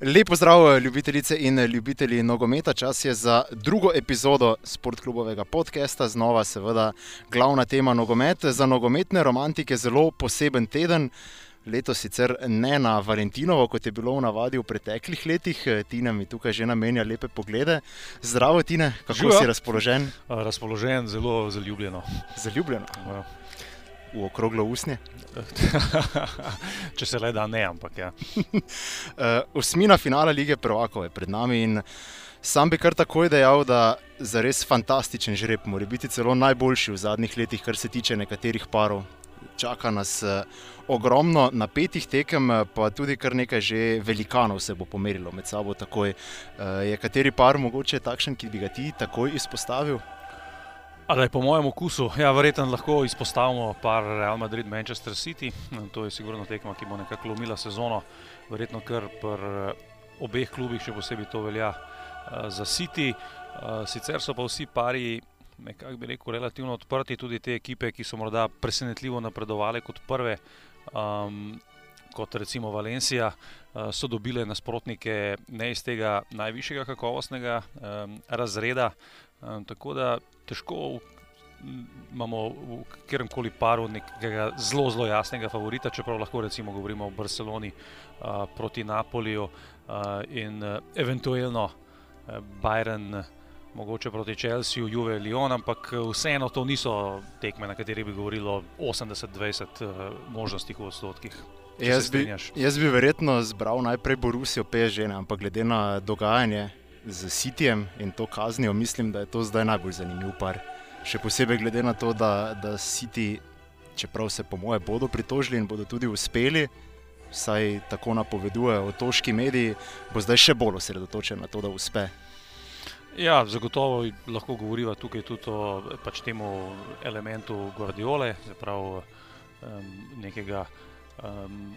Lepo zdrav, ljubitelice in ljubitelji nogometa. Čas je za drugo epizodo Sportklubovega podcasta, znova seveda glavna tema nogomet. Za nogometne romantike zelo poseben teden. Leto sicer ne na Valentinovo, kot je bilo v navadi v preteklih letih, Tina mi tukaj že namenja lepe poglede. Zdravo, Tina, kako Živijo. si razpoložen? Razpoložen, zelo zaljubljeno. Zaljubljeno, Ja. V okroglo usnje. Če se le da, ne, ampak ja. Uh, osmina finala lige Prvakov je pred nami in sam bi kar takoj dejal, da za res fantastičen žreb, mora biti celo najboljši v zadnjih letih, kar se tiče nekaterih parov. Čaka nas uh, ogromno napetih tekem, eh, pa tudi kar nekaj že velikanov se bo pomerilo med sabo takoj. Je kateri par mogoče takšen, ki bi ga ti takoj izpostavil? A da je po mojem okusu, ja, verjetno lahko izpostavimo par Real Madrid, Manchester City. To je sigurno tekma, ki bo nekako lomila sezono, verjetno kar pri obeh klubih, še posebej to velja eh, za City. Eh, Sicer so pa vsi pari, nekako bi rekel, relativno odprti, tudi te ekipe, ki so morda presenetljivo napredovale kot prve. Um, Kot recimo Valencija, eh, so dobile nasprotnike ne iz tega najvišjega kakovostnega um, razreda, um, tako da težko imamo v katerem koli paru nekega zelo, zelo jasnega favorita, čeprav lahko recimo govorimo o Barceloni uh, proti Napoliju uh, in uh, eventualno uh, Bayern. uh, Mogoče proti Čelsiju, Juve, Lyon, ampak vseeno to niso tekme, na katerih bi govorili o 80-20 uh, možnostih v odstotkih. Jaz bi, jaz bi verjetno zbral najprej Borusijo PSG, ampak glede na dogajanje z Cityjem in to kaznijo, mislim, da je to zdaj najbolj zanimiv par. Še posebej glede na to, da, da City, čeprav se po moje bodo pritožili in bodo tudi uspeli, vsaj tako napovedujejo otoški mediji, bo zdaj še bolj osredotočen na to, da uspe. Ja, zagotovo lahko govoriva tukaj tudi o pač temu elementu Guardiole, zapravo um, nekega um,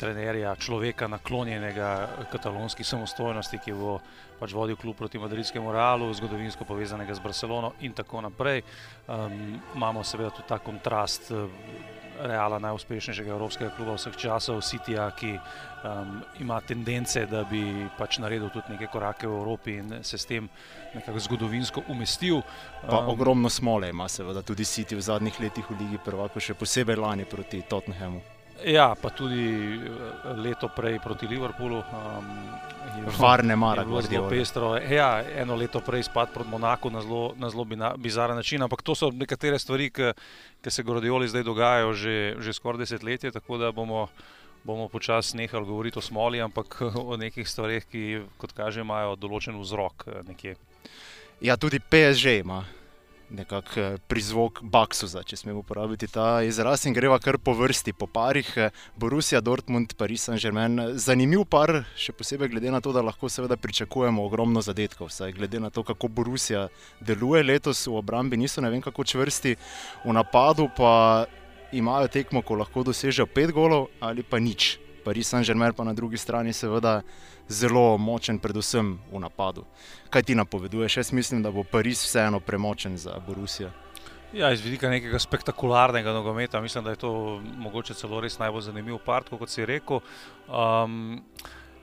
trenerja, človeka naklonjenega katalonski samostojnosti, ki bo pač vodil klub proti madridskemu Realu, zgodovinsko povezanega z Barcelono in tako naprej. Um, imamo seveda tudi ta kontrast eh, Reala, najuspešnejšega evropskega kluba vseh časov, Cityja, ki um, ima tendence, da bi pač naredil tudi neke korake v Evropi in se s tem nekako zgodovinsko umestil. Pa Um, ogromno smole ima seveda tudi City v zadnjih letih v Ligi Prvako, še posebej lani proti Tottenhamu. Ja, pa tudi eh, leto prej proti Liverpoolu. Um, je bilo- Var ne mara je bilo zelo pestro. Ja, eno leto prej spad proti Monaku na zelo, na zelo bizaren način, ampak to so nekatere stvari, ki se Guardioli zdaj dogajajo že, že skoraj desetletje, tako da bomo, bomo počasi nehali govoriti o smoli, ampak o nekih stvareh, ki, kot kaže, imajo določen vzrok eh, nekje. Ja, tudi PSG ima nekakšen prizvok Baksuza, če smemo uporabiti ta izraz, in greva kar po vrsti, po parih. eh, Borussia, Dortmund, Paris Saint-Germain. Zanimiv par, še posebej glede na to, da lahko seveda pričakujemo ogromno zadetkov. Vsaj glede na to, kako Borussia deluje letos v obrambi, niso ne vem kako čvrsti, v napadu pa imajo tekmo, ko lahko dosežejo pet golov ali pa nič. Paris Saint-Germain pa na drugi strani seveda zelo močen, predvsem v napadu. Kaj ti napoveduješ? Jaz mislim, da bo Pariz vseeno premočen za Borusijo. Ja, iz vidika nekega spektakularnega nogometa, mislim, da je to mogoče celo res najbolj zanimiv part, kot si rekel. Um,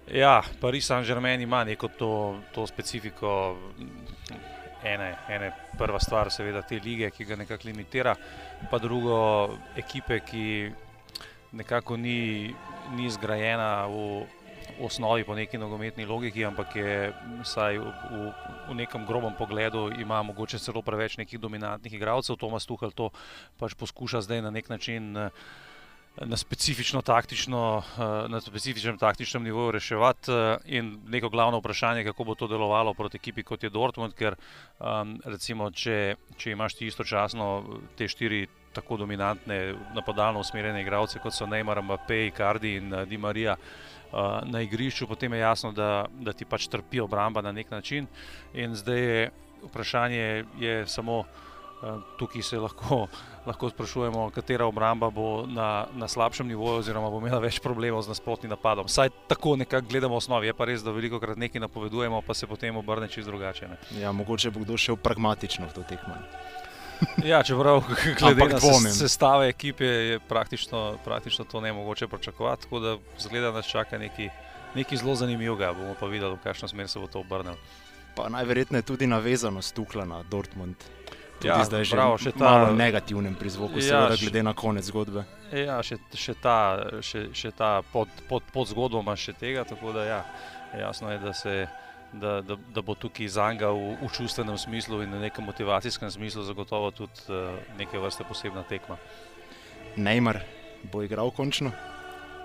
ja, Paris Saint-Germain ima neko to, to specifiko. Ene, ene, prva stvar, seveda, te lige, ki ga nekako limitira, pa drugo, ekipe, ki nekako ni, ni zgrajena v, osnovi po neki nogometni logiki, ampak je vsaj v, v, v nekem grobem pogledu ima mogoče celo preveč nekih dominantnih igralcev. Tomas Tuhal to pač poskuša zdaj na nek način. eh, Na specifično taktično, eh, na specifičnem taktičnem nivoju reševati, eh, in neko glavno vprašanje, kako bo to delovalo proti ekipi kot je Dortmund, ker um, recimo, če, če imaš ti istočasno te štiri tako dominantne napadalno usmerjene igralce, kot so Neymar, Mbappé, Icardi in uh, Di Maria uh, na igrišču, potem je jasno, da, da ti pač trpi obramba na nek način. In zdaj je vprašanje je samo, uh, tukaj se lahko, lahko sprašujemo, katera obramba bo na, na slabšem nivoju, oziroma bo imela več problemov z nasprotnim napadom. Saj tako nekako gledamo osnovi, je pa res, da veliko krat nekaj napovedujemo, pa se potem obrne čisto drugače. Ne? Ja, mogoče bo kdo šel pragmatično v to tekmo. Ja, čeprav glede na dvomim. ses- sestave ekipe je praktično, praktično to ne mogoče pričakovati, tako da zgleda nas čaka neki nekaj zelo zanimivega, bomo pa videli, v kakšno smer se bo to obrnilo. Pa najverjetneje tudi navezanost tukla na Dortmund. Tudi Ja, zdaj že prav, še ta- malo negativnem prizvoku, Ja, seveda, glede na konec zgodbe. Ja, še, še ta, še, še ta pod, pod, pod zgodbo ima še tega, tako da ja, jasno je, da, se, da, da, da bo tukaj zanga v, v čustvenem smislu in na nekem motivacijskem smislu zagotovo tudi uh, neke vrste posebna tekma. Neymar bo igral končno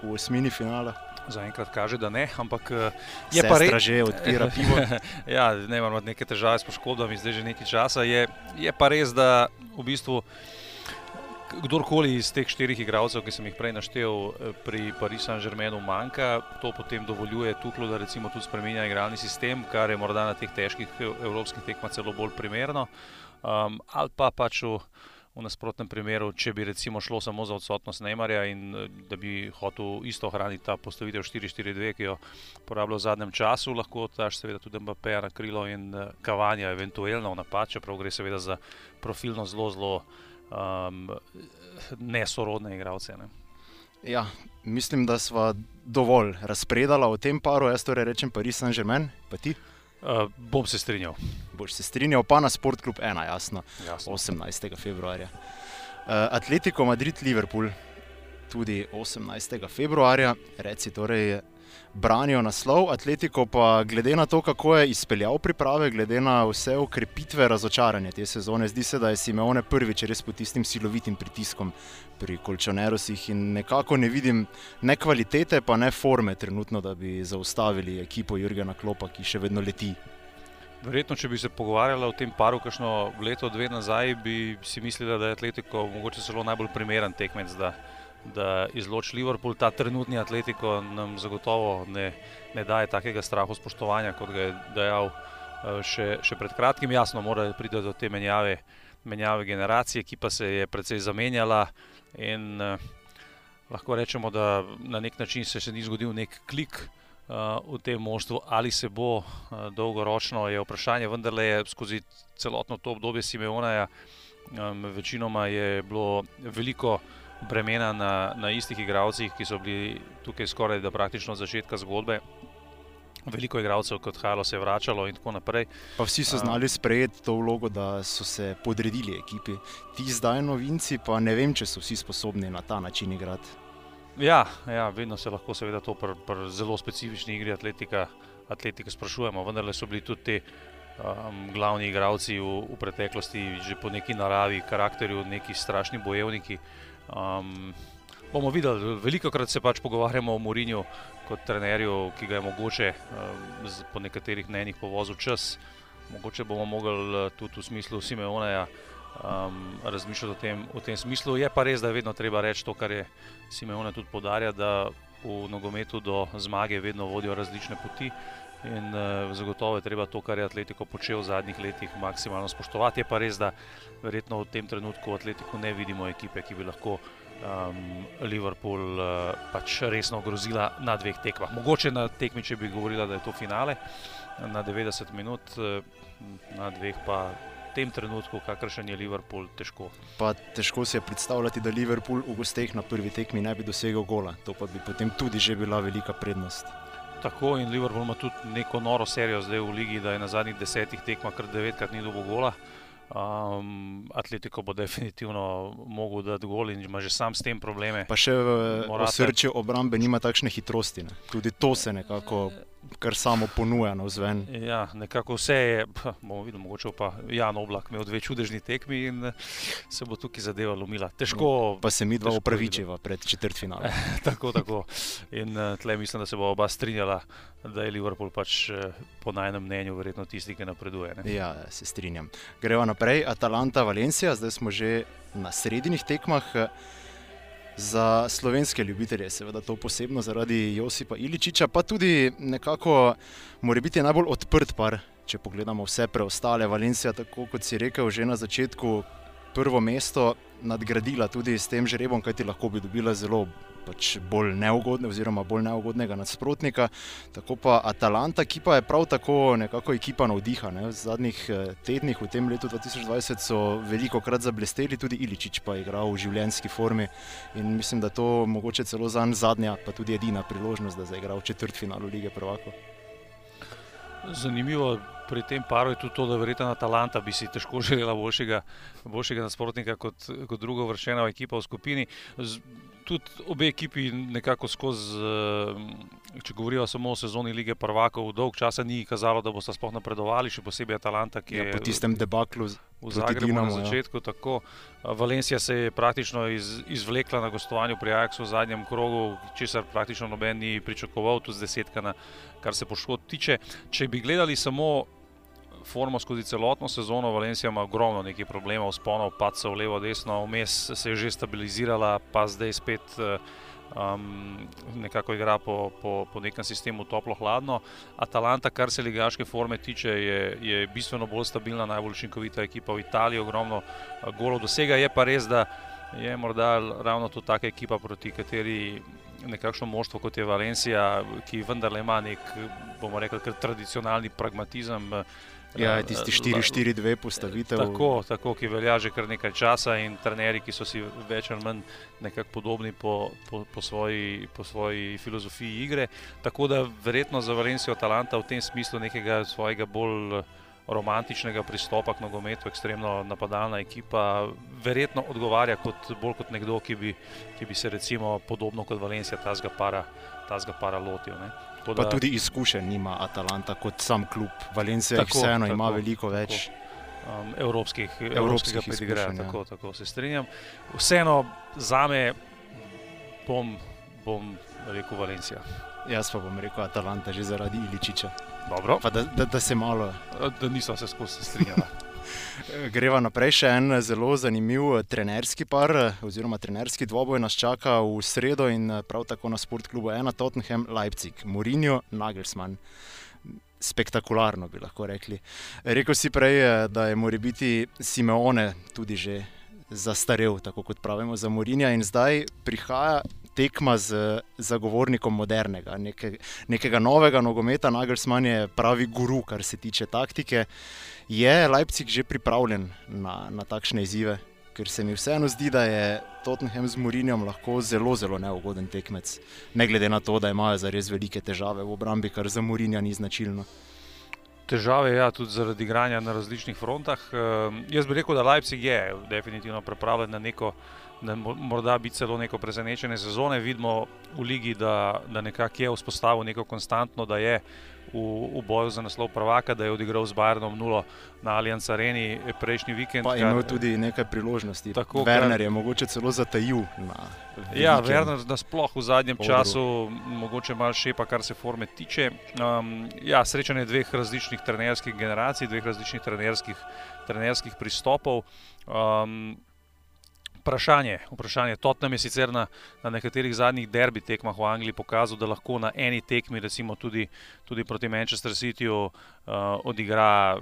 v osmini finala. Zaenkrat kaže, da ne, ampak eh, je Je pa res. že odpira pivo. ja, ne imamo neke težave s poškodbami, zdaj že nekaj časa. Je, je pa res, da v bistvu k- kdorkoli iz teh štirih igralcev, ki sem jih prej naštel, eh, pri Paris Saint-Germainu manjka, to potem dovoljuje Tuklu, da recimo tudi spremenja igralni sistem, kar je morda na teh težkih ev- evropskih tekmah celo bolj primerno. Um, ali pa pač v, v nasprotnem primeru, če bi recimo šlo samo za odsotnost Neymarja in eh, da bi hotel isto ohraniti ta postavitev 4-4-2, ki jo porabljal v zadnjem času, lahko daš seveda tudi Mbappéja na krilo in eh, Kavanja eventualno v napad, čeprav gre seveda za profilno zelo, zelo um, nesorodne igralce. Ne. Ja, mislim, da smo dovolj razpredala o tem paru. Jaz torej rečem Paris Saint-Germain, pa ti Uh, bom se strinjal. boš se strinjal, pa na Sport Club 1, jasno, Jasno. 18. februarja. Uh, Atletico Madrid, Liverpool, tudi 18. februarja, reci torej. Branijo naslov, Atletico pa glede na to, kako je izpeljal priprave, glede na vse ukrepitve, razočaranje te sezone, zdi se, da je Simeone prvič res pod tistim silovitim pritiskom pri Kolčonerosih in nekako ne vidim ne kvalitete, pa ne forme trenutno, da bi zaustavili ekipo Jurgena Klopa, ki še vedno leti. Verjetno, če bi se pogovarjali o tem paru, kakšno leto, dve nazaj, bi si mislili, da je Atletico mogoče celo najbolj primeren tekmec, da, da izloči Liverpool. Ta trenutni Atletico nam zagotovo ne, ne daje takega strahu spoštovanja, kot ga je dejal eh, še, še pred kratkim. Jasno, mora priti do te menjave, menjave generacije, ki pa se je precej zamenjala in eh, lahko rečemo, da na nek način se še ni zgodil nek klik. Uh, v tem moštvu, ali se bo uh, dolgoročno, je vprašanje, vendar je skozi celotno to obdobje Simeonaja, um, večinoma je bilo veliko bremena na, na istih igralcih, ki so bili tukaj skoraj da praktično od začetka zgodbe. Veliko igralcev kot Halo se je vračalo in tako naprej. Pa vsi so znali sprejeti to vlogo, da so se podredili ekipi. Ti zdaj novinci, pa ne vem, če so vsi sposobni na ta način igrati. Ja, ja vedno se lahko seveda to pri pr zelo specifični igri atletika, atletika sprašujemo, vendar so bili tudi ti um, glavni igralci v, v preteklosti že po neki naravi, karakterju, neki strašni bojevniki. Um, bomo videli, veliko krat se pač pogovarjamo o Murinju kot trenerju, ki ga je mogoče um, z, po nekaterih mnenjih povozil čas. Mogoče bomo mogli eh, tudi v smislu Simeoneja um, razmišljati o tem, v tem smislu. Je pa res, da je vedno treba reči to, kar je Simeone tudi podarja, da v nogometu do zmage vedno vodijo različne poti. In uh, zagotovo je treba to, kar je Atletico počel v zadnjih letih, maksimalno spoštovati. Je pa res, da verjetno v tem trenutku v Atletiku ne vidimo ekipe, ki bi lahko um, Liverpool uh, pač resno grozila na dveh tekmah. Mogoče na tekmi, če bi govorila, da je to finale na 90 minut, uh, na dveh pa v tem trenutku, kakršen je Liverpool, težko. Pa težko si je predstavljati, da Liverpool v gosteh na prvi tekmi ne bi dosegel gola. To pa bi potem tudi že bila velika prednost. Tako in Liverpool ima tudi neko noro serijo zdaj v ligi, da je na zadnjih desetih tekmah kar devetkrat ni dobil gola. Um, Atletico bo definitivno mogel dati gol in ima že sam s tem probleme. Pa še v Morata. srčju obrambe nima takšne hitrosti. Ne. Tudi to se nekako kar samo ponuja na vzven. Ja, nekako vse je, bomo videli, mogoče pa Jan Oblak imel dve čudežni tekmi in eh, se bo tukaj zadeva lomila. Težko, Pa se mi dva težko opravičiva pred četrtfinalom. tako, tako. In uh, tle mislim, da se bo oba strinjala, da je Liverpool pač uh, po najnem mnenju verjetno tisti, ki napreduje. Ne? Ja, se strinjam. Gremo naprej. Atalanta, Valencija, zdaj smo že na srednjih tekmah. Za slovenske ljubitelje je seveda to posebno zaradi Josipa Iličiča, pa tudi nekako mora biti najbolj odprt par, če pogledamo vse preostale. Valencija, tako kot si rekel, že na začetku prvo mesto, nadgradila tudi s tem žrebom, kajti lahko bi dobila zelo pač bolj neugodne, oziroma bolj neugodnega nasprotnika. Tako pa Atalanta, ki pa je prav tako nekako ekipa navdiha. Ne. V zadnjih eh, tednih, v tem letu 2020, so veliko krat zablesteli, tudi Iličič pa je igral v življenjski formi. In mislim, da to mogoče celo za njega zadnja, pa tudi edina priložnost, da zaigra v četrtfinalu lige Prvako. Zanimivo pri tem paru je tudi to, da verjetno Atalanta bi si težko želela boljšega, boljšega nasprotnika kot, kot druga vršena ekipa v skupini. Z, tudi obe ekipi nekako skozi, eh, če govorijo samo o sezoni lige prvakov, dolg časa ni kazalo, da boste sploh napredovali, še posebej Atalanta, ki je ja, po tistem debaklu v Zagrebu Dinamo, na ja. začetku. Ja. Valencija se je praktično iz, izvlekla na gostovanju pri Ajaxu v zadnjem krogu, česar praktično noben ni pričakoval, tudi z desetkana, kar se poškodb tiče. Če bi gledali samo formo skozi celotno sezono. Valencija ima ogromno nekih problemov, sponov, padcev levo, desno, vmes se je že stabilizirala, pa zdaj spet um, nekako igra po, po, po nekem sistemu toplo-hladno. Atalanta, kar se ligaške forme tiče, je, je bistveno bolj stabilna, najbolj učinkovita ekipa v Italiji, ogromno uh, golov dosega. Je pa res, da je morda ravno to taka ekipa, proti kateri. Nekakšno moštvo kot je Valencija, ki vendarle ima nek, bomo rekli, tradicionalni pragmatizem, Ja, tisti 4-4-2 postavitev. Tako, tako, ki velja že kar nekaj časa in trenerji, ki so si več ali manj nekako podobni po, po, po, svoji, po svoji filozofiji igre. Tako da verjetno za Valencijo Atalanta v tem smislu nekega svojega bolj romantičnega pristopa k nogometu, ekstremno napadalna ekipa, verjetno odgovarja kot, bolj kot nekdo, ki bi, ki bi se recimo podobno kot Valencija tazga para, tazga para lotil. Ne. Da, pa tudi izkušenj nima Atalanta kot sam klub. Valencija vseeno ima veliko več. Um, evropskih evropskih pedigrejev, ja. tako, tako se strinjam. Vseeno za me bom, bom rekel Valencija. Jaz pa bom rekel Atalanta že zaradi Iličiča. Da, da, da se malo. Da nisem se skozi strinjal. Greva naprej, še en zelo zanimiv eh, trenerski par, eh, oziroma trenerski dvoboj nas čaka v sredo in eh, prav tako na sportklubu 1 Tottenham Leipzig, Mourinho, Nagelsmann. Spektakularno bi lahko rekli. Rekl si prej, da je mora biti Simeone tudi že zastarel, tako kot pravimo za Mourinha, in zdaj prihaja tekma z zagovornikom modernega, neke, nekega novega nogometa. Nagelsmann je pravi guru, kar se tiče taktike. Je Leipzig že pripravljen na, na takšne izzive? Ker se mi vseeno zdi, da je Tottenham z Murinjem lahko zelo, zelo neugoden tekmec, ne glede na to, da imajo zares velike težave v obrambi, kar za Murinja ni značilno. Težave, ja, tudi zaradi igranja na različnih frontah. Uh, jaz bi rekel, da Leipzig je definitivno pripravljen na neko, da morda bi celo neko presenečenje sezone. Vidimo v ligi, da, da nekako je vzpostavil neko konstantno, da je v, v boju za naslov prvaka, da je odigral z Bajernom nulo na Allianz Areni prejšnji vikend. Pa je imel tudi nekaj priložnosti. Tako, Werner je mogoče celo zatajil. Ja, Werner nasploh v zadnjem podru. času, mogoče malo šepa, kar se forme tiče. Um, ja, srečanje dveh različnih trenerskih generacij, dveh različnih trenerskih, trenerskih pristopov. Um, vprašanje. vprašanje. Tottenham je sicer na, na nekaterih zadnjih derbi tekmah v Angliji pokazal, da lahko na eni tekmi, recimo tudi, tudi proti Manchester Cityju, uh, odigra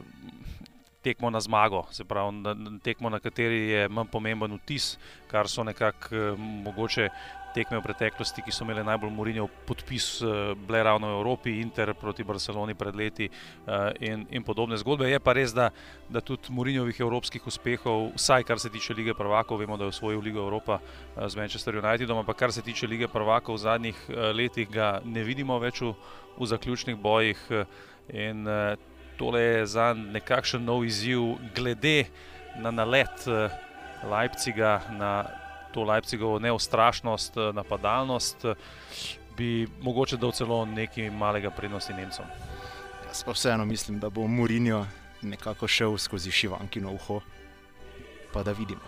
tekmo na zmago, se pravi, na, na tekmo, na kateri je manj pomemben vtis, kar so nekako uh, mogoče tekme v preteklosti, ki so imele najbolj Murinjev podpis, uh, bile ravno v Evropi, Inter proti Barceloni pred leti uh, in, in podobne zgodbe. Je pa res, da, da tudi Murinjevih evropskih uspehov, vsaj kar se tiče lige prvakov, vemo, da je osvojil Ligo Evropa uh, z Manchester Unitedom, ampak kar se tiče lige prvakov v zadnjih letih, ga ne vidimo več v, v zaključnih bojih. In, Tole je za nekakšen nov izziv, glede na nalet Leipziga, na to Leipzigovo neustrašnost, eh, napadalnost, eh, bi mogoče dal celo nekaj malega prednosti Nemcem. Jaz pa vseeno mislim, da bo Murinjo nekako šel skozi šivankino uho. Pa da vidimo.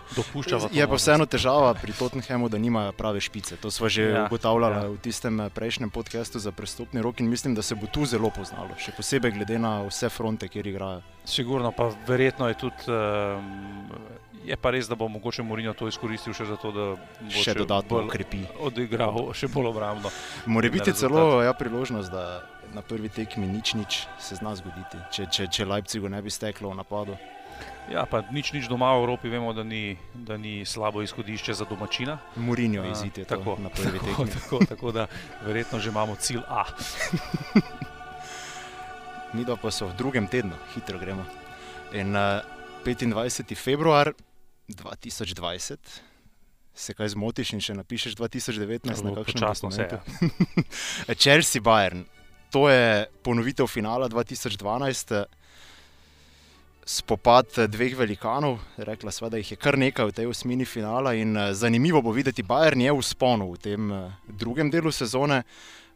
Je pa vseeno težava pri Tottenhamu, da nimajo prave špice. To smo že ja, ugotavljali ja. v tistem eh, prejšnjem podkastu za prestopni rok in mislim, da se bo tu zelo poznalo, še posebej glede na vse fronte, kjer igrajo. Sigurno pa verjetno je tudi. Um, Je pa res, da bo mogoče Morino to izkoristil še zato, da bo še dodatno ukrepi. Odigral še bolj obrambno. Mora biti celo ja, priložnost, da na prvi tekmi nič, nič se zna zgoditi, če, če, če Leipzigu ne bi steklo v napadu. Ja, pa nič, nič doma v Evropi, vemo, da ni, da ni slabo izhodišče za domačina. Murinjo izid je tako na prvi tako, tako, tako da verjetno že imamo cilj A. Mi pa so v drugem tednu, hitro gremo. In uh, 25. februar 2020. Se kaj zmotiš in še napišeš 2019 Zelo na kakšnem počasno se, dokumentu? Chelsea Bayern, to je ponovitev finala 2012. Spopad dveh velikanov, rekla sva, da jih je kar nekaj v tej osmini finala. In eh, zanimivo bo videti, Bayern je v sponu v tem eh, drugem delu sezone.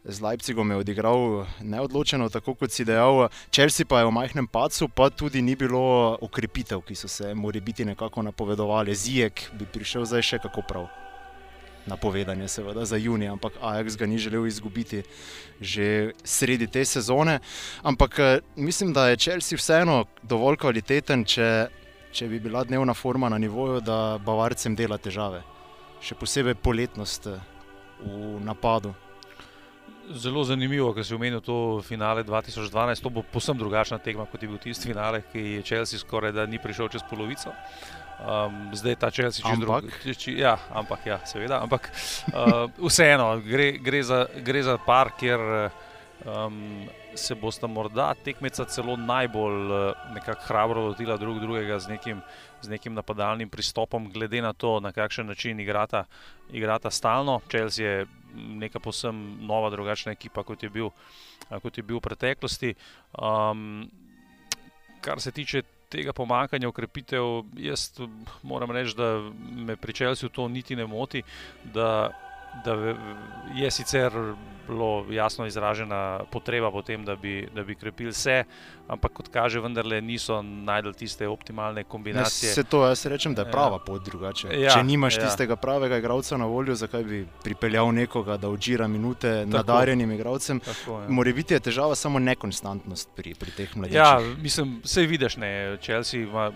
Z Leipzigom je odigral neodločeno, tako kot si dejal. Chelsea pa je v majhnem pacu, pa tudi ni bilo okrepitev, ki so se morali biti nekako napovedovali. Zijek bi prišel zdaj še kako prav. Napovedanje, seveda, za junij, ampak Ajax ga ni želel izgubiti že sredi te sezone. Ampak eh, mislim, da je Chelsea vseeno dovolj kvaliteten, če, če bi bila dnevna forma na nivoju, da Bavarcem dela težave. Še posebej poletnost eh, v napadu. Zelo zanimivo, ker si omenil to finale 2012. To bo posebno drugačna tekma, kot je bil tisti finale, ki je Chelsea skoraj da ni prišel čez polovico. Um, zdaj ta Chelsea čez drugo. Či, ja, ampak ja, seveda. Ampak uh, vseeno, gre, gre, za, gre za par, kjer um, se bosta morda tekmeca celo najbolj uh, nekako hrabro lotila drug drugega z nekim, z nekim napadalnim pristopom, glede na to, na kakšen način igrata, igrata stalno. Chelsea je neka posebno nova, drugačna ekipa, kot je bil, kot je bil v preteklosti. Um, kar se tiče tega pomankanja ukrepitev, jaz moram reči, da me pri Čelsu to niti ne moti. Da, da je sicer bilo jasno izražena potreba po tem, da bi, da bi krepili vse, ampak kot kaže, vendarle niso najdel tiste optimalne kombinacije. Se to jaz rečem, da je prava pot drugače. Ja, Če nimaš ja. tistega pravega igralca na voljo, zakaj bi pripeljal nekoga, da odžira minute nadarjenim igralcem? Tako, ja. Mora biti težava samo nekonstantnost pri, pri teh mladih. Ja, mislim, vse vidiš, ne. Chelsea ima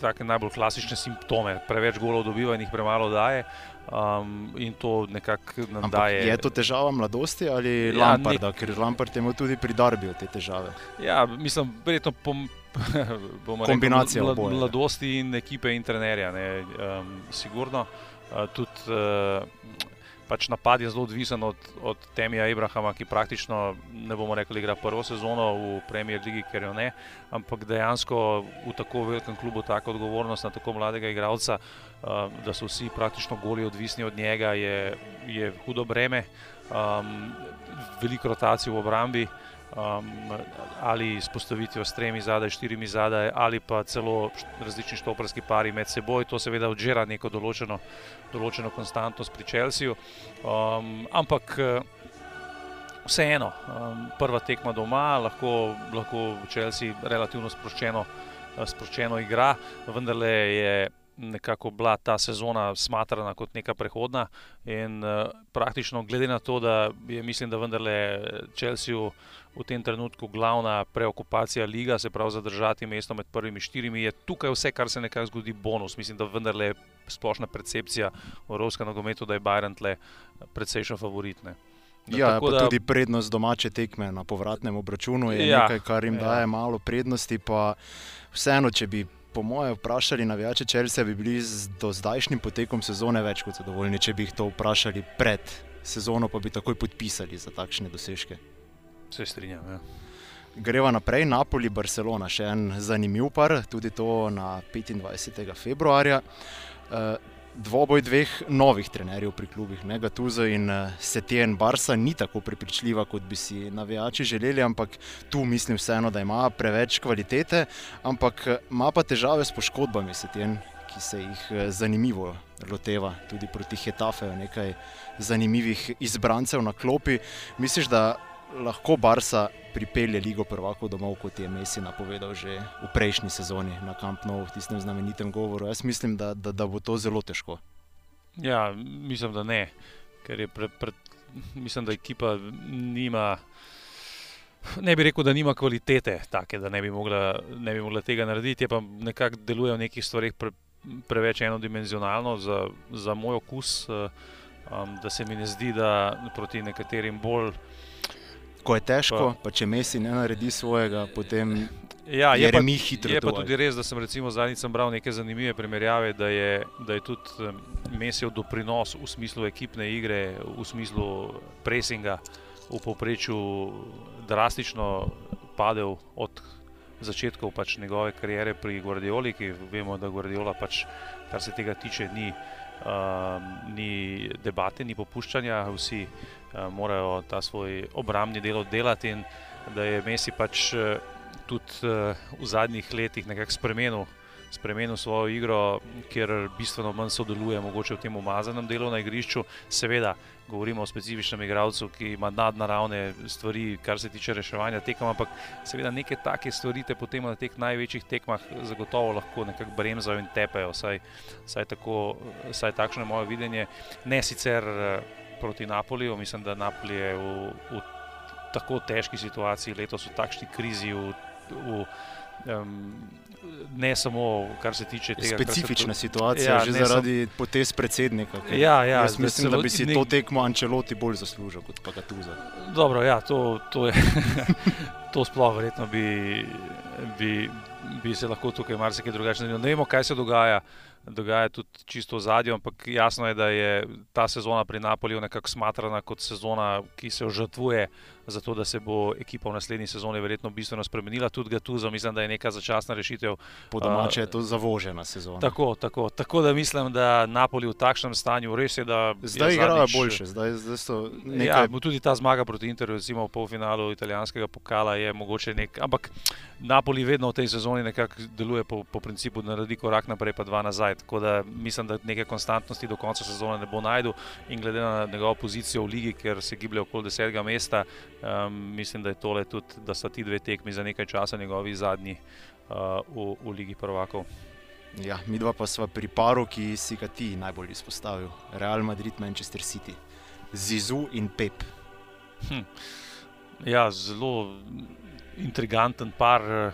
take najbolj klasične simptome. Preveč golov dobiva in jih premalo daje. Um, in to nekako nam Ampak daje. je to težava mladosti ali Ja, Lamparda, ker Lampard je imel tudi pri Darbiju te težave. Ja, mislim, verjetno pom, bomo Kombinacija rekli, oboje. mladosti in ekipe in trenerja. Ne, um, sigurno. Uh, tudi uh, pač napad je zelo odvisen od, od Temija Ibrahima, ki praktično ne bomo rekli, igra prvo sezono v Premier League, ker jo ne, ampak dejansko v tako velikem klubu tako odgovornost na tako mladega igralca, uh, da so vsi praktično goli odvisni od njega, je, je hudo breme. Um, veliko rotacij v obrambi. Um, ali s postavitvijo s tremi zadaj, štirimi zadaj, ali pa celo različni štoparski pari med seboj. To seveda odžira neko določeno, določeno konstantnost pri Čelsiju. Um, ampak eh, vseeno, um, prva tekma doma, lahko, lahko Chelsea relativno sproščeno, eh, sproščeno igra, vendarle je nekako bila ta sezona smatrana kot neka prehodna in uh, praktično glede na to, da je mislim, da vendarle Chelsea v tem trenutku glavna preokupacija liga, se pravi zadržati mesto med prvimi štirimi, je tukaj vse, kar se nekako zgodi, bonus. Mislim, da vendarle je splošna percepcija v evropskem nogometu, da je Bayern tle precejšen favorit. Ne. Da Ja, tako pa da- tudi prednost domače tekme na povratnem obračunu je Ja, nekaj, kar jim ja. daje malo prednosti. Pa vseeno, če bi po mojem vprašali navijače Chelsea, bi bili z do zdajšnjim potekom sezone več kot zadovoljni, če bi jih to vprašali pred sezono, pa bi takoj podpisali za takšne dosežke. Se strinjam. Ja. Greva naprej, Napoli, Barcelona, še en zanimiv par, tudi to na 25. februarja. Eh, Dvoboj dveh novih trenerjev pri klubih, ne Gatuzo in eh, Setien Barsa, ni tako prepričljiva, kot bi si navijači želeli, ampak tu mislim vseeno, da ima preveč kvalitete, ampak eh, ima pa težave s poškodbami Setien, ki se jih eh, zanimivo loteva, tudi proti Hetafeju, nekaj zanimivih izbrancev na klopi. Misliš, da lahko Barsa pripelje Ligo prvakov domov, kot je Messi napovedal že v prejšnji sezoni na Camp Nou v tistem znamenitem govoru. Jaz mislim, da, da, da bo to zelo težko. ja, mislim, da ne, ker je pre, pre, mislim, da ekipa nima. Ne bi rekel, da nima kvalitete, take, da ne bi, mogla, ne bi mogla tega narediti, je pa nekako deluje v nekih stvarih pre, preveč enodimenzionalno za, za moj okus. eh, Um, da se mi ne zdi, da proti nekaterim bolj Ko je težko, pa, pa če Messi ne naredi svojega, potem Ja, je je pa, remi hitro je pa to, tudi res, da sem recimo zadnjič bral neke zanimive primerjave, da je, da je tudi Mesijev doprinos v smislu ekipne igre, v smislu presinga v povprečju drastično padel od začetkov pač njegove kariere pri Guardioli, ki vemo, da Guardiola pač, kar se tega tiče, ni, um, ni debate, ni popuščanja, vsi uh, morajo ta svoj obrambni del oddelati in da je Messi pač uh, tudi uh, v zadnjih letih nekako spremenil. Spremenil svojo igro, kjer bistveno manj sodeluje, mogoče v tem umazanem delu na igrišču. Seveda, govorimo o specifičnem igralcu, ki ima nadnaravne stvari, kar se tiče reševanja tekem, ampak seveda neke take stvari te potem na teh največjih tekmah zagotovo lahko nekako bremzajo in tepejo. Saj, saj, tako, saj takšno je moje videnje. Ne sicer eh, proti Napoliju, mislim, da Napoli je v, v tako težki situaciji letos, v takšni krizi. V, v, um, ne samo kar se tiče tega, Specifična se situacija, Ja, že ne zaradi potez predsednika. Ja, ja, jaz mislim, da bi si ni- to tekmo Ančeloti bolj zaslužil kot pa Gatuza. Dobro, ja, to, to, je, to sploh verjetno bi, bi, bi se lahko tukaj marsikaj drugače naredilo. Ne vemo, kaj se dogaja, dogaja tudi čisto v zadju, ampak jasno je, da je ta sezona pri Napoliju nekako smatrana kot sezona, ki se žrtvuje za to, da se bo ekipa v naslednji sezoni verjetno bistveno spremenila. Tudi Gatuzo mislim, da je neka začasna rešitev. Po domače je to zavožena sezona. Tako, tako, tako da mislim, da Napoli v takšnem stanju res je, da Zdaj je igrajo zadnjič- boljše, zdaj, zdaj so Ja, nekaj bo tudi ta zmaga proti Interju, recimo v polfinalu italijanskega pokala, je mogoče nek. Ampak Napoli vedno v tej sezoni nekako deluje po, po principu, da naredi korak naprej, pa dva nazaj. Tako da mislim, da neke konstantnosti do konca sezone ne bo najdel. In glede na njegovo pozicijo v ligi, ker se giblje okoli desetega mesta, um, mislim, da je tole tudi, da sta ti dve tekmi za nekaj časa njegovi zadnji uh, v, v ligi prvakov. Ja, mi dva pa sva pri paru, ki si ga ti najbolj izpostavil. Real Madrid, Manchester City. Zizu in Pep. Ja, zelo intriganten par, m,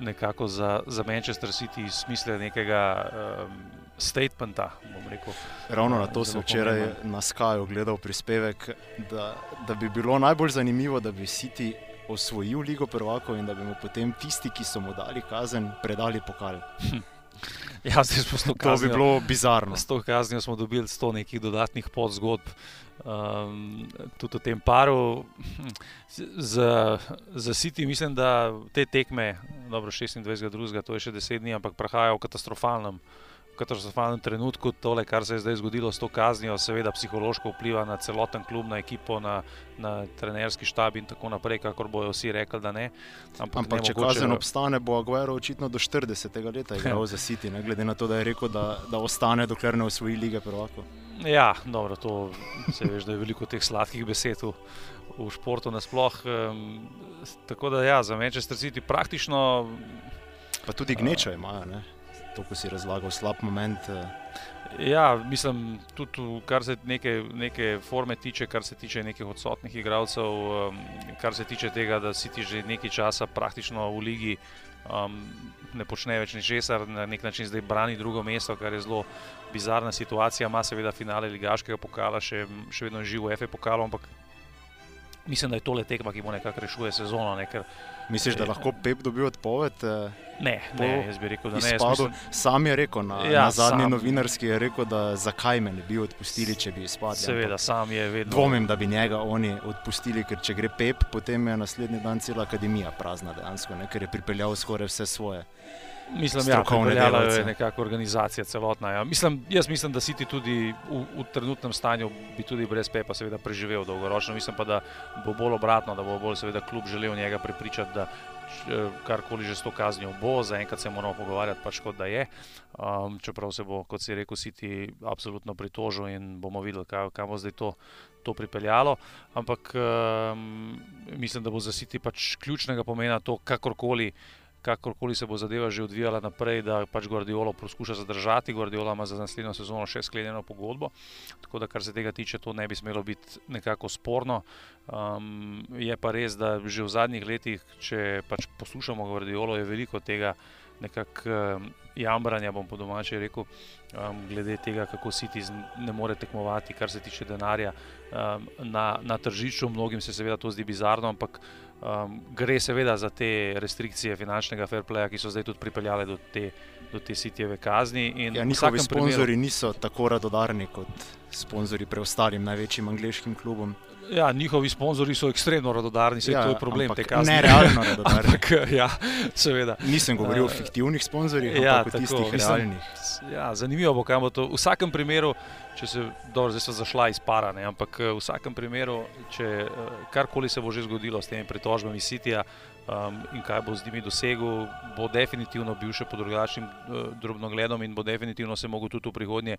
nekako za, za Manchester City, v smislu nekega um, statementa. Ravno na Ja, to sem včeraj pomemben. na Skaju gledal prispevek, da, da bi bilo najbolj zanimivo, da bi City osvojil Ligo prvakov in da bi mu potem tisti, ki so mu dali kazen, predali pokal. Ja, zdaj smo to To bi kaznijo, bilo bizarno. s to kaznijo smo dobili sto nekih dodatnih podzgodb. Um, tudi o tem paru. Za, za City mislim, da te tekme, dobro 26.2., to je še 10 dni, ampak prahajajo v katastrofalnem, v katastrofalnem trenutku. Tole, kar se je zdaj zgodilo s to kaznijo, seveda psihološko vpliva na celoten klub, na ekipo, na, na trenerski štab in tako naprej, kakor bojo vsi rekli, da ne. Ampak, Ampak, če nemogoče- kazen obstane, bo Aguero očitno do 40. leta igral za City, ne glede na to, da je rekel, da, da ostane, dokler ne osvoji lige prvakov. Ja, dobro, to se veš, da je veliko teh sladkih besed v, v športu nasploh. Um, tako da ja, za Manchester City praktično. Pa tudi gneča imajo, ne? To, ko si razlagal, slab moment. eh, Ja, mislim, tudi kar se neke, neke forme tiče, kar se tiče nekih odsotnih igralcev, um, kar se tiče tega, da City že nekaj časa praktično v ligi um, ne počne več ničesar, na nek način zdaj brani drugo mesto, kar je zelo bizarna situacija. Ima seveda finale ligaškega pokala, še, še vedno živi v FE pokalu, ampak mislim, da je tole tekma, ki mu nekako rešuje sezono. Ne, ker, Misliš, da Ja. lahko Pep dobi odpoved? eh, ne, ne, jaz bi rekel, da ne. Izpadu, mislim- sam je rekel, na, Ja, na zadnji sam. novinarski je rekel, da zakaj me ne bi odpustili, če bi izpadli. Seveda, ampak sam je vedno. Dvomim, da bi njega oni odpustili, ker če gre Pep, potem je naslednji dan cela akademija prazna dejansko, ne, ker je pripeljal skoraj vse svoje. Mislim, da ja, je delavce. nekako organizacija celotna. Ja. Mislim, jaz mislim, da City tudi v, v trenutnem stanju bi tudi brez Pepa seveda preživel dolgoročno. Mislim pa, da bo bolj obratno, da bo bolj seveda klub želel njega prepričati, da karkoli že s to kaznijo bo, zaenkrat se moramo pogovarjati pač kot da je. Um, čeprav se bo, kot si rekel, City absolutno pritožil in bomo videli, kaj, kam bo zdaj to. To pripeljalo, ampak um, mislim, da bo za City pač ključnega pomena to, kakorkoli kakorkoli se bo zadeva že odvijala naprej, da pač Guardiolo poskuša zadržati. Guardiola ima za naslednjo sezono še sklenjeno pogodbo, tako da kar se tega tiče, to ne bi smelo biti nekako sporno. Um, je pa res, da že v zadnjih letih, če pač poslušamo Guardiolo, je veliko tega nekako um, jamranja, bom po domače rekel, um, glede tega, kako City ne more tekmovati, kar se tiče denarja um, na, na tržišču. Mnogim se seveda to zdi bizarno, ampak Um, gre seveda za te restrikcije finančnega fair playa, ki so zdaj tudi pripeljale do te, do te sitjeve kazni. Ja, njihovi sponzorji primeru... niso tako radodarni kot sponzorji preostalim največjim angliškim klubom. Ja, njihovi sponzorji so ekstremno radodarni, se ja, to je problem te kazni. Ne, realno radodarni. ja, seveda. Nisem govoril uh, o fiktivnih sponzorjih, ja, ampak o tistih realnih. Ja, zanimivo bo, kaj bo to. V vsakem primeru, če se dobro, zdaj so zašla iz para, ne, ampak v vsakem primeru, če karkoli se bo že zgodilo s temi pritožbami Sitija um, in kaj bo z njimi dosegel, bo definitivno bil še pod drugačnim uh, drobnogledom in bo definitivno se mogel tudi v prihodnje,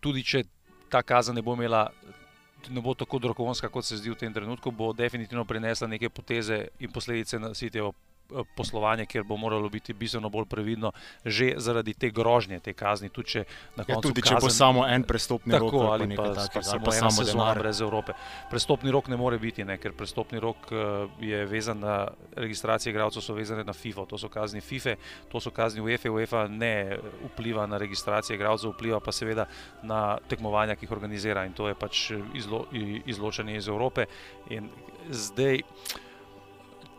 tudi če ta kazen ne bo imela ne bo tako drogonska, kot se zdi v tem trenutku, bo definitivno prinesla neke poteze in posledice na sitjevo Eh, poslovanje, kjer bo moralo biti bistveno bolj previdno, že zaradi te grožnje, te kazni. Tudi če, ja, tudi, kazen, če bo samo en prestopni tako, rok ali pa, takega, pa samo, ali samo sezona brez Evrope. Prestopni rok ne more biti, ne, ker prestopni rok uh, je vezan na registracije igralcev, so vezane na FIFA, to so kazni FIFA, to so kazni UEFA. UEFA ne vpliva na registracije igralcev, vpliva pa seveda na tekmovanja, ki jih organizira in to je pač izlo, izločanje iz Evrope. In zdaj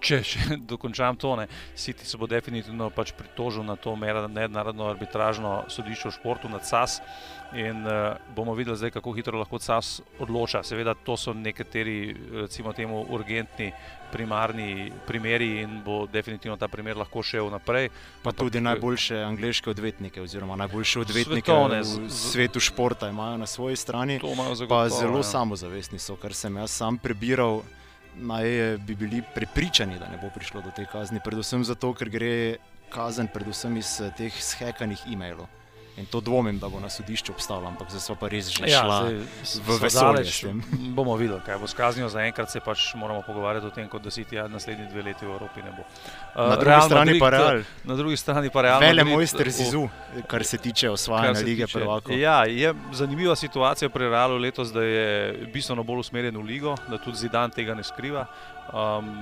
če še dokončam to, ne, City se bo definitivno pač pritožil na to mednarodno arbitražno sodišče v športu, na CAS. In uh, bomo videli, zdaj, kako hitro lahko CAS odloča. Seveda, to so nekateri, recimo, temu urgentni, primarni primeri, in bo definitivno ta primer lahko šel naprej. Pa Ampak, tudi najboljše angliške odvetnike, oziroma najboljše odvetnike svetovne, v svetu športa imajo na svoji strani. Pa zelo ja. samozavestni so, kar sem jaz sam prebiral naj bi bili prepričani, da ne bo prišlo do te kazni. Predvsem zato, ker gre kazen predvsem iz eh, teh shekanih e-mailov. In to dvomim, da bo na sodišču obstalo, ampak zdaj smo pa res že ja, šla v vesolje. Bomo videli, kaj bo s kaznijo. Zaenkrat se pač moramo pogovarjati o tem, kot da si ti naslednji dve leti v Evropi ne bo. Uh, na, drugi strani pa real. na drugi strani pa real. Vele mojster Zizu, kar se tiče osvajanja lige prvakov. Ja, je zanimiva situacija pri Realu letos, da je bistveno bolj usmerjen v ligo, da tudi Zidan tega ne skriva. Um,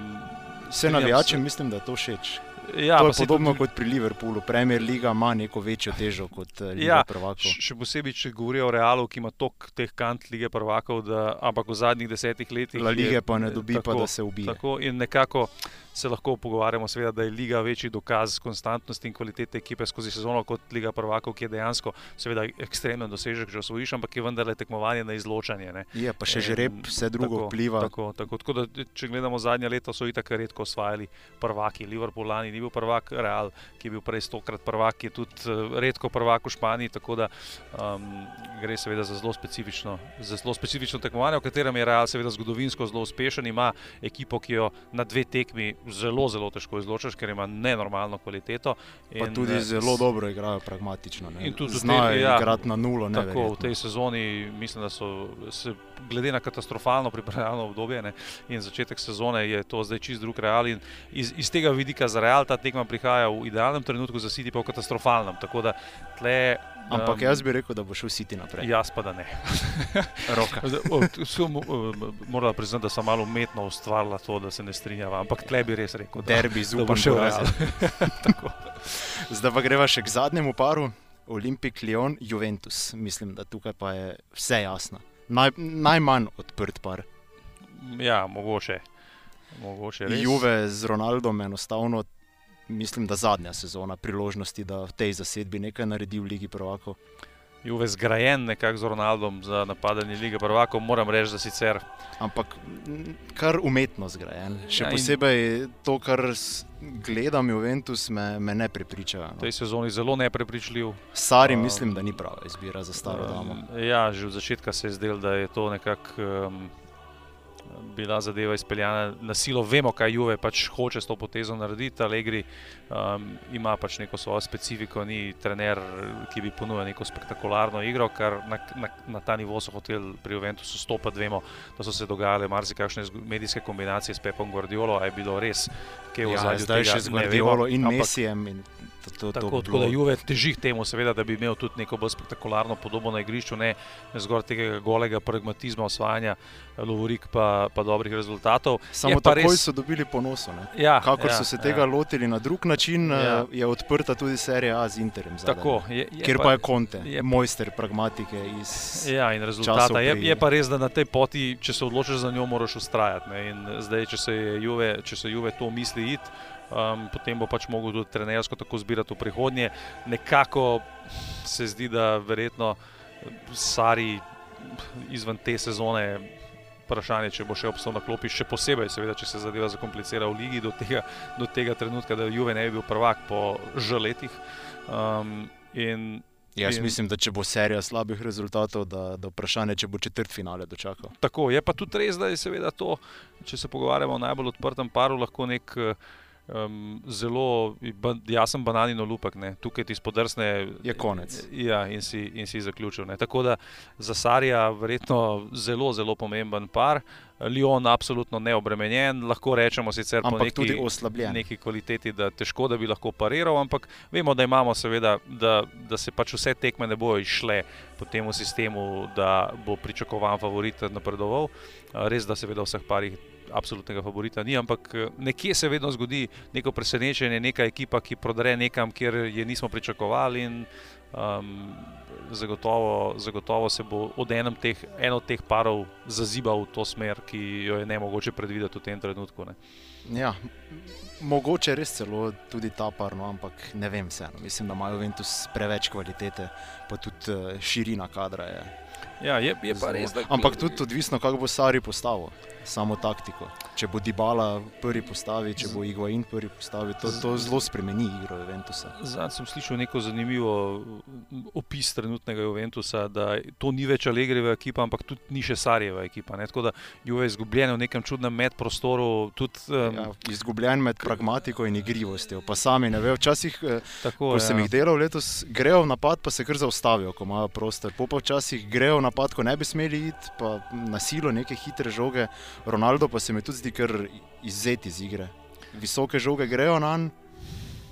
Vse navijače mislim, da je to všeč. Ja, to je podobno tudi... kot pri Liverpoolu. Premier Liga ima neko večjo težo kot eh, Liga ja, prvakov. Še posebej, če govorijo o Realu, ki ima toliko teh kant lige prvakov, da, ampak v zadnjih desetih letih. La lige je, pa ne dobi, tako, pa da se ubije. Tako in nekako se lahko pogovarjamo, seveda, da je liga večji dokaz konstantnosti in kvalitete ekipe skozi sezono kot liga prvakov, ki je dejansko seveda, ekstremen dosežek, že osvojiš, ampak je vendarle tekmovanje na izločanje. Ne. Je pa še in, žreb, vse drugo tako, vpliva. Tako, tako, tako da, če gledamo zadnje leto, so itak redko osvajali prvaki. Liverpool lani ni bil prvak, Real, ki je bil prej stokrat prvak, je tudi uh, redko prvak v Španiji. Tako da um, gre seveda za zelo specifično, za zelo specifično tekmovanje, v katerem je Real seveda zgodovinsko zelo uspešen, ima ekipo, ki jo na dve tekmi zelo, zelo težko izločiš, ker ima nenormalno kvaliteto. In, pa tudi zelo dobro igrajo, pragmatično. Ne? In tudi znajo ja, igrati na nulo. Tako, v tej sezoni mislim, da so se, glede na katastrofalno pripravljeno obdobje ne? in začetek sezone je to zdaj čist drug real. Iz, iz tega vidika za real ta tekma prihaja v idealnem trenutku, za City pa v katastrofalnem. Da tle Ampak jaz bi rekel, da bo šel siti naprej. Jaz pa da ne. Moram priznati, da sem malo umetno ustvarila to, da se ne strinjava. Ampak tle bi res rekel, da, Derbi, da bo šel res. Zdaj pa greva še k zadnjemu paru. Olimpik, Leon, Juventus. Mislim, da tukaj pa je vse jasno. Naj, najmanj odprt par. Ja, mogoče. mogoče Juve z Ronaldom enostavno mislim, da zadnja sezona priložnosti, da v tej zasedbi nekaj naredi v Ligi Prvako. Juve zgrajen nekako z Ronaldom za napadanje lige prvako, moram reči, da sicer. Ampak kar umetno zgrajen. Še ja, posebej to, kar gledam v Ventus, me, me ne prepriča. No. V tej sezoni zelo neprepričljiv. Sari um, mislim, da ni prava izbira za staro um, damo. Ja, že od začetka se je zdelo, da je to nekako. Um, bila zadeva izpeljana na silo. Vemo, kaj Juve pač hoče s to potezo narediti. Allegri um, ima pač neko svojo specifiko, ni trener, ki bi ponudil neko spektakularno igro, kar na, na, na ta nivo so hoteli pri Juventusu stopiti. Vemo, da so se dogajale marsikakšne medijske kombinacije s Pepom Guardiolo, a je bilo res, kaj v ja, zadnjem času. Zdaj še z Guardiolo in Messijem. In... To, to, Tako, to tako da Juve teži k temu, seveda, da bi imel tudi neko bolj spektakularno podobo na igrišču, ne zgolj tega golega pragmatizma, osvajanja lovorik, pa, pa dobrih rezultatov. Samo takoj res... so dobili ponoso. Ja, Kakor ja, so se tega ja. lotili na drug način, Ja. je odprta tudi serija A z Interem. zadaj, Tako, je, je Kjer pa je Konte, je- mojster pragmatike iz Ja, in rezultata. Je, pri- je pa res, da na tej poti, če se odločiš za njo, moraš ustrajati. Ne? In zdaj, če se je Juve, če se Juve to misli iti, um, potem bo pač mogel tudi trenersko tako zbirati v prihodnje. Nekako se zdi, da verjetno Sari izven te sezone. Vprašanje, če bo še obstal na klopi, še posebej, seveda, če se zadeva zakomplicira v ligi, do tega, do tega trenutka, da Juve ne bi bil prvak po žaletih. Um, in Jaz In- mislim, da če bo serija slabih rezultatov, da, da vprašanje, če bo četrt finale dočakal. Tako je pa tudi res, da je seveda to, če se pogovarjamo o najbolj odprtem paru, lahko nek um, zelo ba- jasen bananin olupek. Ne. Tukaj ti spodrsne. Je konec. Ja, in si, in si zaključil. Ne. Tako da za Sarija verjetno zelo, zelo pomemben par. Lyon absolutno neobremenjen, lahko rečemo sicer po Ampak neki, tudi oslabljen. neki kvaliteti, da težko, da bi lahko pariral, ampak vemo, da imamo seveda, da, da se pač vse tekme ne bojo išle po tem sistemu, da bo pričakovan favorit napredoval. Res, da seveda v vseh parih absolutnega favorita ni, ampak eh, nekje se vedno zgodi neko presenečenje, neka ekipa, ki prodre nekam, kjer je nismo pričakovali. In, um, zagotovo, zagotovo se bo od enem teh, en od teh parov zazibal v to smer, ki jo je ne mogoče predvideti v tem trenutku. Ne. Ja, mogoče res celo tudi ta par, no, ampak ne vem vseeno. Mislim, da imajo Ventus preveč kvalitete, pa tudi eh, širina kadra je. Ja, je, je pa res, da Ampak tudi odvisno, kako bo Sari postavil, samo taktiko. Če bo Dybala prvi postavi, če bo Iguain prvi postavi, to, to zelo spremeni igro Ventusa. Zadnjič sem slišal neko zanimivo mm, opis trenutnega Juventusa, da to ni več Allegreva ekipa, ampak tudi ni še Sarjeva ekipa. Ne? Tako da Juve je izgubljen v nekem čudnem medprostoru. Tudi, um, Ja, izgubljen med pragmatiko in igrivostjo, pa sami ne vejo. Včasih, eh, tako, ko sem ja. jih delal letos, grejo v napad, pa se kar zaustavijo, ko imajo prostor. Po pa včasih grejo v napad, ko ne bi smeli iti, pa na silo neke hitre žoge. Ronaldo pa se mi tudi zdi kar izzet iz igre. Visoke žoge grejo na njega.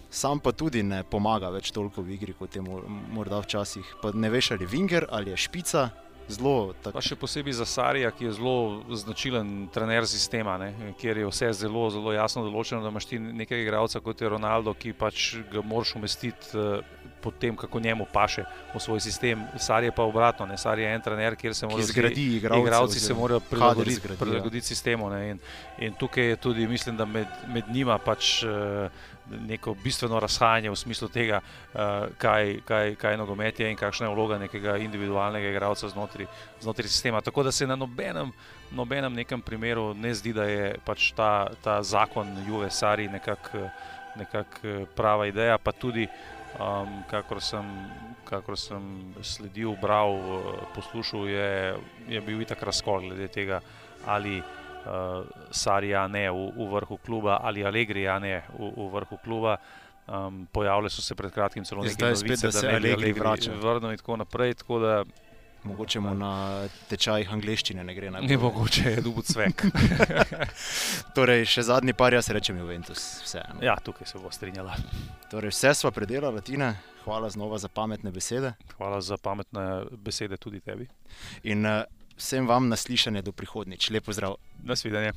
Sam pa tudi ne pomaga več toliko v igri, kot je mor- morda včasih. Pa ne veš, ali je Vinger ali je špica, zelo Pa tako. še posebej za Sarija, ki je zelo značilen trener sistema, ne? kjer je vse zelo, zelo jasno določeno, da imaš ti nekega igralca kot je Ronaldo, ki pač ga moraš umestiti eh, po tem, kako njemu paše v svoj sistem. Sarij je pa obratno, ne? Sarij je en trener, kjer se mora zgradi igralce Igralci se morajo prilagoditi, zgradi, ja. prilagoditi sistemu. Ne? In, in tukaj je tudi, mislim, da med, med njima pač eh, neko bistveno razhajanje v smislu tega, eh, kaj, kaj, kaj nogomet je in kakšna je vloga nekega individualnega igralca znotraj, znotraj sistema. Tako da se na nobenem, nobenem nekem primeru ne zdi, da je pač ta, ta zakon Juve Sari nekako nekak eh, prava ideja, pa tudi. Um, kakor, sem, kakor sem sledil, bral, eh, poslušal, je, je bil itak razkol glede tega, ali uh, Sarija ne v, v vrhu kluba ali Allegrija ne v, v vrhu kluba. Um, pojavile so se pred kratkim celo neke Zdaj spet, novice, da se Allegri vrača. vrnil in tako naprej. Tako da Mogoče mu na tečajih angleščine ne gre najbolje. ne mogoče je dubut svek. Torej, še zadnji par, jaz rečem Juventus. Vseeno. ja, tukaj se bo strinjala. Torej, vse smo predelali, Tina. Hvala znova za pametne besede. Hvala za pametne besede tudi tebi. In uh, vsem vam naslišanje do prihodnjič. Lep pozdrav. Nasvidenje.